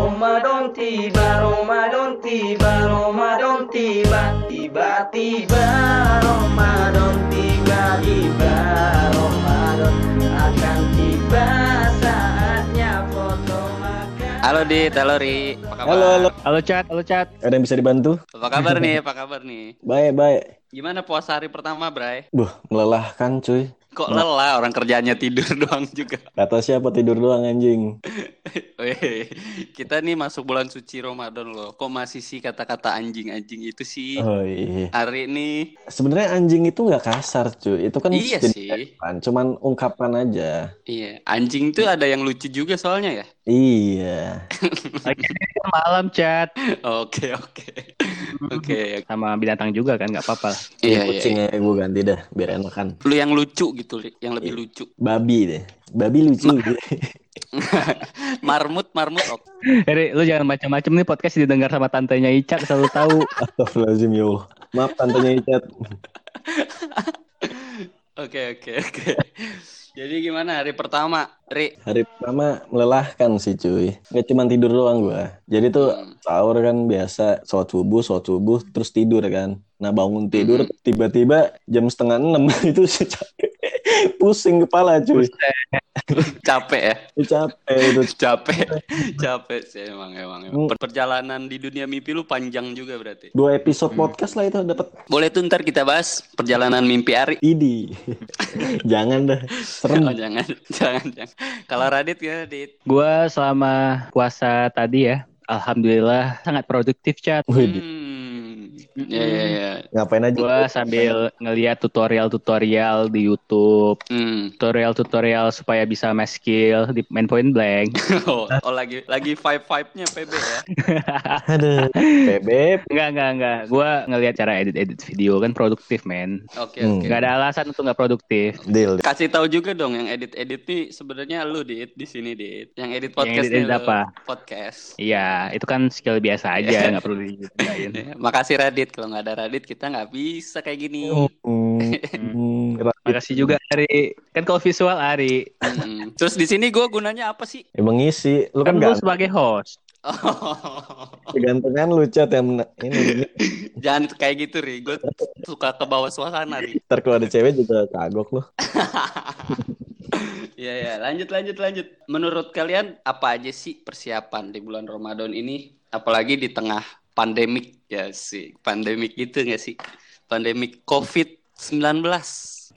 Ramadan tiba, Ramadan tiba, Ramadan tiba, tiba-tiba Ramadan tiba, tiba Ramadan akan tiba saatnya foto makan. Halo Dit, halo Ri. Apa kabar? Halo, halo. Halo chat, halo chat. Ada yang bisa dibantu? Apa kabar nih? Apa kabar nih? Baik, baik. Gimana puasa hari pertama, Bray? Buh, melelahkan cuy. Kok lelah orang kerjanya tidur doang juga. Kata siapa tidur doang anjing. Weh, kita nih masuk bulan suci Ramadan loh. Kok masih sih kata-kata anjing-anjing itu sih? Oh iya. Hari ini Sebenarnya anjing itu nggak kasar cuy. Itu kan Iya sih. ungkapan, cuman ungkapan aja. iya, anjing tuh ada yang lucu juga soalnya ya. Iya. Lagi malam chat Oke, oke. Oke. sama binatang juga kan nggak apa-apa. lah. Iya, iya. Kucingnya gue ganti dah biar enakan. Lu yang lucu gitu, yang lebih lucu. Babi deh. Babi lucu. marmut, marmut. Oke. Heri, lu jangan macam-macam nih podcast didengar sama tantenya Ica selalu tahu. Astagfirullahaladzim ya Allah. Maaf tantenya Icat. Oke, oke, oke. Jadi gimana hari pertama, Ri? Hari pertama melelahkan sih cuy. Gak cuma tidur doang gua. Jadi tuh Hmm. sahur kan biasa sholat subuh, sholat subuh, terus tidur kan. Nah bangun tidur Hmm. tiba-tiba jam setengah enam itu sih pusing kepala cuy. Capek ya? Capek itu. Capek. Capek sih emang emang. emang. Hmm. Per- Perjalanan di dunia mimpi lu panjang juga berarti. Dua episode podcast lah itu dapat. Boleh tuh ntar kita bahas perjalanan mimpi Ari. Idi. Jangan dah. Serem. Oh, jangan, jangan, jangan. Kalau Radit ya, Radit. Gua selama puasa tadi ya, alhamdulillah sangat produktif chat. Hmm. Ya, ya, ya. ngapain aja? Gua sambil ngeliat tutorial-tutorial di YouTube, Hmm. tutorial-tutorial supaya bisa mass skill di main point blank. Oh, oh, lagi lagi five five nya PB ya. Aduh. Bebek. Enggak, enggak, enggak. Gua ngeliat cara edit-edit video kan produktif, men. Oke, Hmm. oke. Nggak ada alasan untuk nggak produktif. Deal. Kasih tahu juga dong yang edit-edit nih sebenarnya lu dit di sini dit. Yang edit podcast edit-edit nih lu. apa? Podcast. Iya, itu kan skill biasa aja, nggak perlu dijumpain. Ya, Makasih Radit. Kalau nggak ada Radit kita nggak bisa kayak gini. Hmm, hmm, Radit. Makasih juga Ari. Kan kalau visual Ari. Mm-mm. Terus di sini gue gunanya apa sih? Emang ngisi. Lu kan Kan lu gak sebagai host. gantengan lu cat yang ini. Jangan kayak gitu Ri. Gue suka ke bawah suasana Ri. Ntar kalau ada cewek juga kagok lu. Iya ya. Lanjut lanjut lanjut. Menurut kalian apa aja sih persiapan di bulan Ramadan ini? Apalagi di tengah pandemik ya sih. Pandemik gitu nggak sih? Pandemik COVID-19.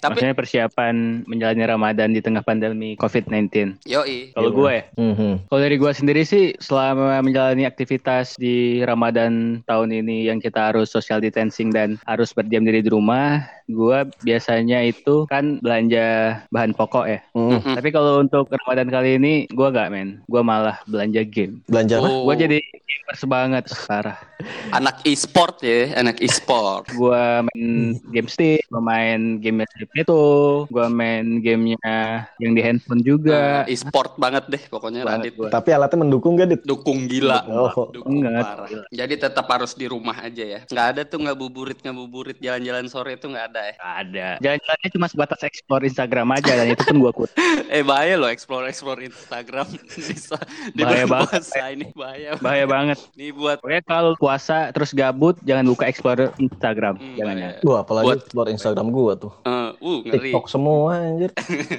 Tapi Maksudnya persiapan menjalani Ramadan di tengah pandemi COVID-19. yoi. Kalau gue ya, Mhm. kalau dari gue sendiri sih selama menjalani aktivitas di Ramadan tahun ini yang kita harus social distancing dan harus berdiam diri di rumah, gue biasanya itu kan belanja bahan pokok ya. Mhm. Mm-mm. Tapi kalau untuk Ramadan kali ini gue gak men, gue malah belanja game. Belanja apa? Oh, Gue jadi gamers banget parah. anak e-sport ya, anak e-sport. Gue main game stick, gue main game itu, gue main gamenya yang di handphone juga. Nah, e-sport banget deh pokoknya Banget Radit. gua. Tapi alatnya mendukung gak, Dit? Dukung gila. Oh. Dukung Enggak. parah. Jadi tetap harus di rumah aja ya. Nggak ada tuh nggak buburit nggak buburit jalan-jalan sore itu nggak ada ya. Gak ada. Jalan-jalannya cuma sebatas explore Instagram aja dan itu pun gue kut. Eh bahaya loh explore explore Instagram di, sa- di Bahaya banget. puasa ini bahaya. Bahaya banget. Ini buat Pokoknya kalau puasa terus gabut jangan buka explore Instagram. hmm, jangan ya. Gua apalagi Buat- explore Instagram gua tuh. Eh, uh ngeri. TikTok semua anjir.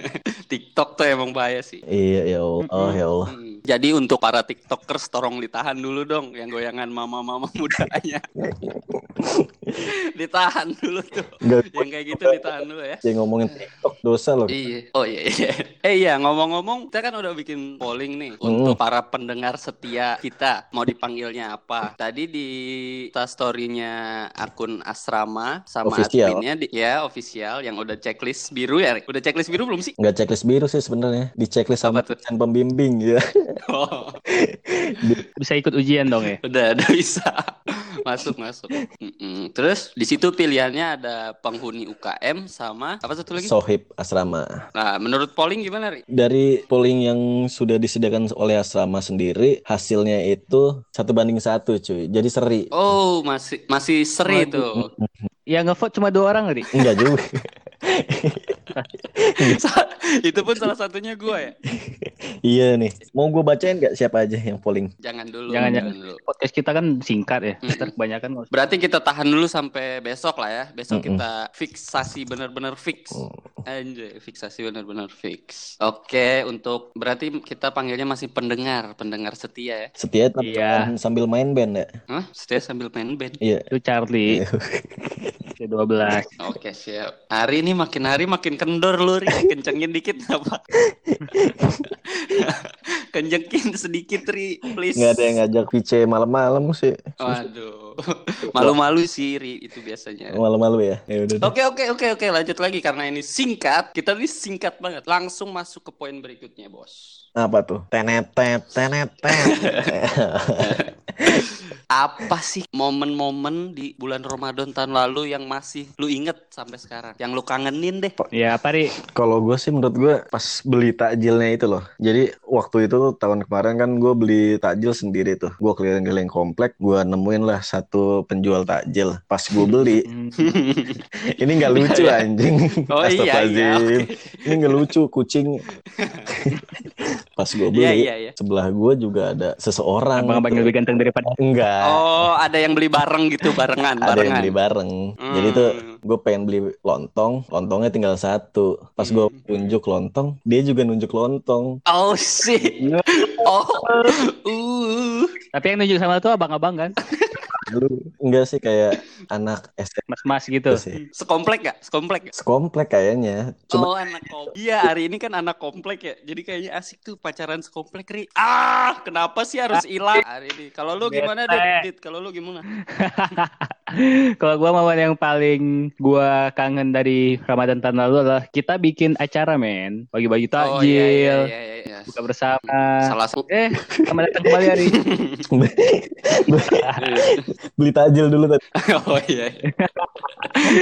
TikTok tuh emang bahaya sih. Iya ya Allah, oh, ya Allah. Hmm. Jadi untuk para tiktokers tolong ditahan dulu dong yang goyangan mama-mama mudanya. ditahan dulu tuh. Enggak Yang kayak gitu ditahan dulu ya. ya ngomongin TikTok dosa loh. Iya. Oh iya iya. Eh iya ngomong-ngomong kita kan udah bikin polling nih untuk para pendengar setia kita mau dipanggilnya apa. Tadi di story-nya akun Asrama sama Official. adminnya di, ya official yang udah checklist biru ya. Udah checklist biru belum sih? Enggak checklist biru sih sebenarnya. Di checklist sama dosen pembimbing ya. Oh, Bisa ikut ujian dong ya. udah udah bisa. masuk masuk. Mm-mm. Terus di situ pilihannya ada penghuni UKM sama apa satu lagi? Sohib asrama. Nah, menurut polling gimana, Ri? Dari polling yang sudah disediakan oleh asrama sendiri, hasilnya itu satu banding satu cuy. Jadi seri. Oh, masih masih seri tuh. Yang ngevote cuma dua orang tadi. Enggak juga. Itu pun salah satunya gua ya. Iya nih. Mau gue bacain nggak siapa aja yang polling? Jangan dulu. Jangan, jangan, jangan. dulu. Podcast kita kan singkat ya. Ntar kebanyakan. Berarti kita tahan dulu sampai besok lah ya. Besok Mm-mm. kita fiksasi benar-benar fix. Hmm. Anjay, fiksasi benar-benar fix. Oke, untuk berarti kita panggilnya masih pendengar, pendengar setia ya. Setia tapi Iya. sambil main band ya. Hah? Setia sambil main band. Iya. Itu Charlie. C12. Oke, siap. Hari ini makin hari makin kendor lu, Ri. Kencengin dikit apa? Kencengin sedikit, Ri, please. Nggak ada yang ngajak PC malam-malam sih. Waduh. Malu-malu sih, Ri, itu biasanya. Malam-malu ya. Ya udah. Oke oke oke oke lanjut lagi karena ini singkat kita ini singkat banget langsung masuk ke poin berikutnya bos Apa tuh? Tenet tet tenet tet. apa sih momen-momen di bulan Ramadan tahun lalu yang masih lu inget sampai sekarang yang lu kangenin deh Ya apa Ri? Kalau gue sih menurut gue pas beli takjilnya itu loh. Jadi waktu itu tahun kemarin kan gue beli takjil sendiri tuh. Gue keliling-keliling komplek, gue nemuin lah satu penjual takjil. Pas gue beli, ini nggak lucu anjing. oh iya iya oke. Ini nggak lucu kucing. Pas gue beli, iya iya iya sebelah gue juga ada seseorang. Abang-abang yang lebih ganteng daripada Enggak. oh ada yang beli bareng gitu barengan ada yang barengan beli bareng. Jadi tuh Hmm. gue pengen beli lontong, lontongnya tinggal satu. Pas gue Hmm. tunjuk lontong, dia juga nunjuk lontong. oh sih oh uh Tapi yang nunjuk sama tuh abang-abang kan? Lu enggak sih kayak anak SMP Mas-mas gitu. sih. sekomplek gak sekomplek gak Sekomplek kayaknya. Cuma oh anak komplek Iya hari ini kan anak komplek ya Jadi kayaknya asik tuh pacaran sekomplek Ri Ah kenapa sih harus hilang hari ini Kalau lu gimana Bete. Dit? Kalau lu gimana Kalau gua momen yang paling gua kangen dari Ramadan tahun lalu adalah kita bikin acara men, bagi-bagi Oh takjil, iya iya iya, iya, iya. Buka bersama. Salah satu Eh, selamat datang kembali hari. beli takjil dulu tadi. Oh iya iya.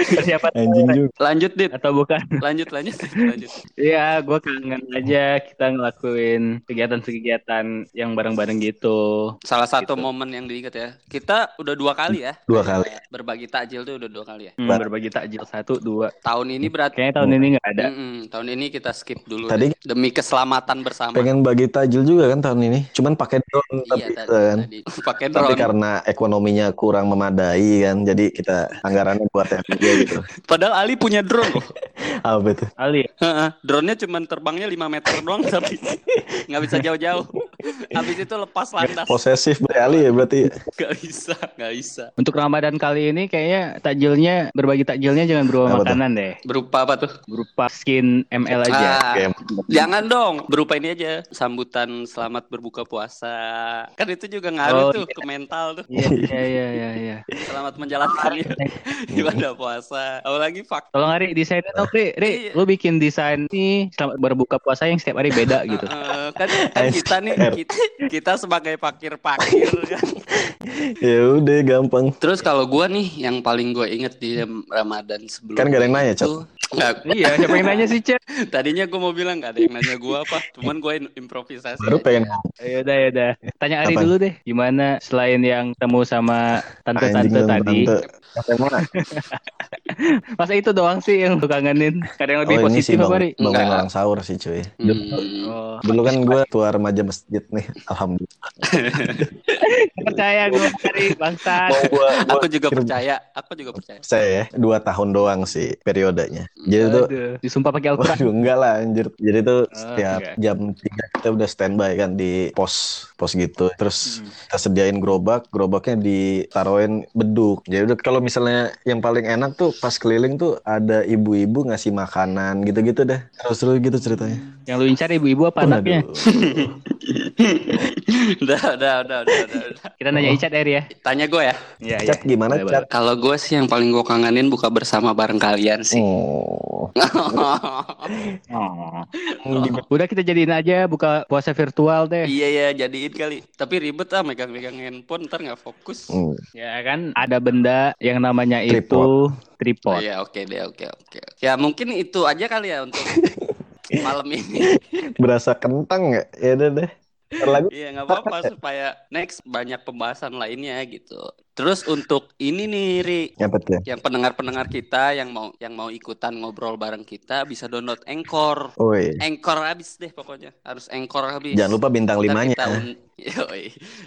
Persiapan Anjing juga. Lanjut Dit atau bukan? Lanjut lanjut lanjut Iya, gua kangen aja kita ngelakuin kegiatan-kegiatan yang bareng-bareng gitu. Salah satu Gitu. momen yang diingat ya Kita udah dua kali ya Dua kali. Berbagi takjil tuh udah dua kali ya Hmm, Ba- berbagi takjil satu, dua. Tahun ini berarti Kayaknya tahun ini nggak ada. Mm-mm, tahun ini kita skip dulu Tadi- deh. demi keselamatan bersama. Pengen bagi takjil juga kan tahun ini. Cuman pakai drone Iya tapi tadi, kan. pakai Tapi drone. karena ekonominya kurang memadai kan, jadi kita anggarannya buat yang gitu. Padahal Ali punya drone loh. Apa itu? Ali, Heeh, Drone-nya cuma terbangnya 5 meter doang tapi nggak bisa jauh-jauh. Habis itu lepas landas. Posesif kali ya berarti. Nggak bisa, nggak bisa. untuk Ramadan kali ini kayaknya takjilnya berbagi takjilnya jangan berupa Apa tuh? makanan deh, Berupa apa tuh? berupa skin ML aja. Ah, Oke. jangan dong, berupa ini aja. Sambutan selamat berbuka puasa. Kan itu juga ngaruh Oh, tuh ke mental tuh. Iya, iya, iya, iya, iya. Selamat menjalankan ibadah puasa. Apalagi fak Tolong Ari desainnya dong, Ri. Ri, Iya. lu bikin desain nih selamat berbuka puasa yang setiap hari beda gitu. Eh, kan, kan kita nih kita, kita sebagai pakir-pakir kan. Ya udah gampang. Terus kalau gua nih yang paling gue inget di Ramadan sebelum Kan gak ada yang nanya, Chat. itu nggak iya, siapa yang nanya sih, Chat? tadinya gue mau bilang gak ada yang nanya gua apa, cuman gue improvisasi. Baru pengen Ya udah, ya udah. Tanya Ari Apa? dulu deh, gimana selain yang temu sama tante-tante tadi? tante. Masa itu doang sih yang lu kangenin? Ada yang lebih Oh positif apa, bang, Ri? bangunin Enggak. orang sahur sih cuy. Hmm. Oh, Dulu kan gue tua remaja masjid nih, alhamdulillah. percaya gue Ari, bangsat. Mau gua, gua Aku juga percaya, aku juga percaya. saya ya dua tahun doang sih periodenya. Jadi tuh Aduh, disumpah pakai Al-Quran. Waduh enggak lah anjir. Jadi tuh Oh, setiap enggak. jam 3 kita udah standby kan di pos pos gitu. Terus Hmm. kita sediain gerobak, gerobaknya ditaruhin beduk. Jadi udah kalau misalnya yang paling enak tuh pas keliling tuh ada ibu-ibu ngasih makanan gitu-gitu deh. Terus terus gitu ceritanya. Yang lu incar ibu-ibu apa anaknya? Waduh. udah, udah, udah, udah, udah. Kita nanya Icat Eri ya. Tanya gue ya. Iya, Cat gimana Boleh, Cat? Kalau gue sih yang paling gue kangenin buka bersama bareng kalian sih. Oh. boleh. Udah kita jadiin aja buka puasa virtual deh. iya ya jadiin kali. Tapi ribet ah megang-megang handphone ntar nggak fokus. Hmm. Ya kan ada benda yang namanya Tripod. itu Oh, tripod. iya oke deh oke oke. Ya mungkin itu aja kali ya untuk malam ini. Berasa kentang nggak? Ya udah deh. Lagi Iya nggak apa-apa supaya next banyak pembahasan lainnya gitu. Terus untuk ini nih Ri, Apa tuh? yang pendengar-pendengar kita yang mau yang mau ikutan ngobrol bareng kita bisa download Anchor. Woi. Anchor habis deh pokoknya. Harus Anchor habis. Jangan lupa bintang Ntar limanya. kita un- Yoi.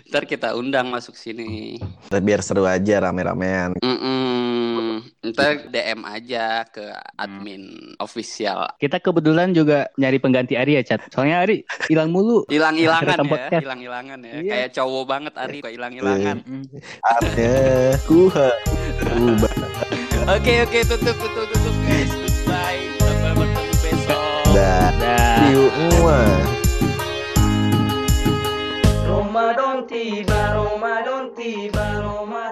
Ntar kita undang masuk sini. Biar seru aja rame-ramean. Mm-mm. Ntar DM aja ke admin official. Kita kebetulan juga nyari pengganti Ari ya, Chat. Soalnya Ari hilang mulu. Hilang-hilangan ya, hilang-hilangan ya. Iya. Kayak cowok banget Ari, kok hilang-hilangan. Artinya kuha. Oke oke tutup tutup tutup guys. Goodbye. Sampai bertemu besok. Dah. Dah. Yuk, muah. Ramadan tiba, Ramadan tiba, Ramadan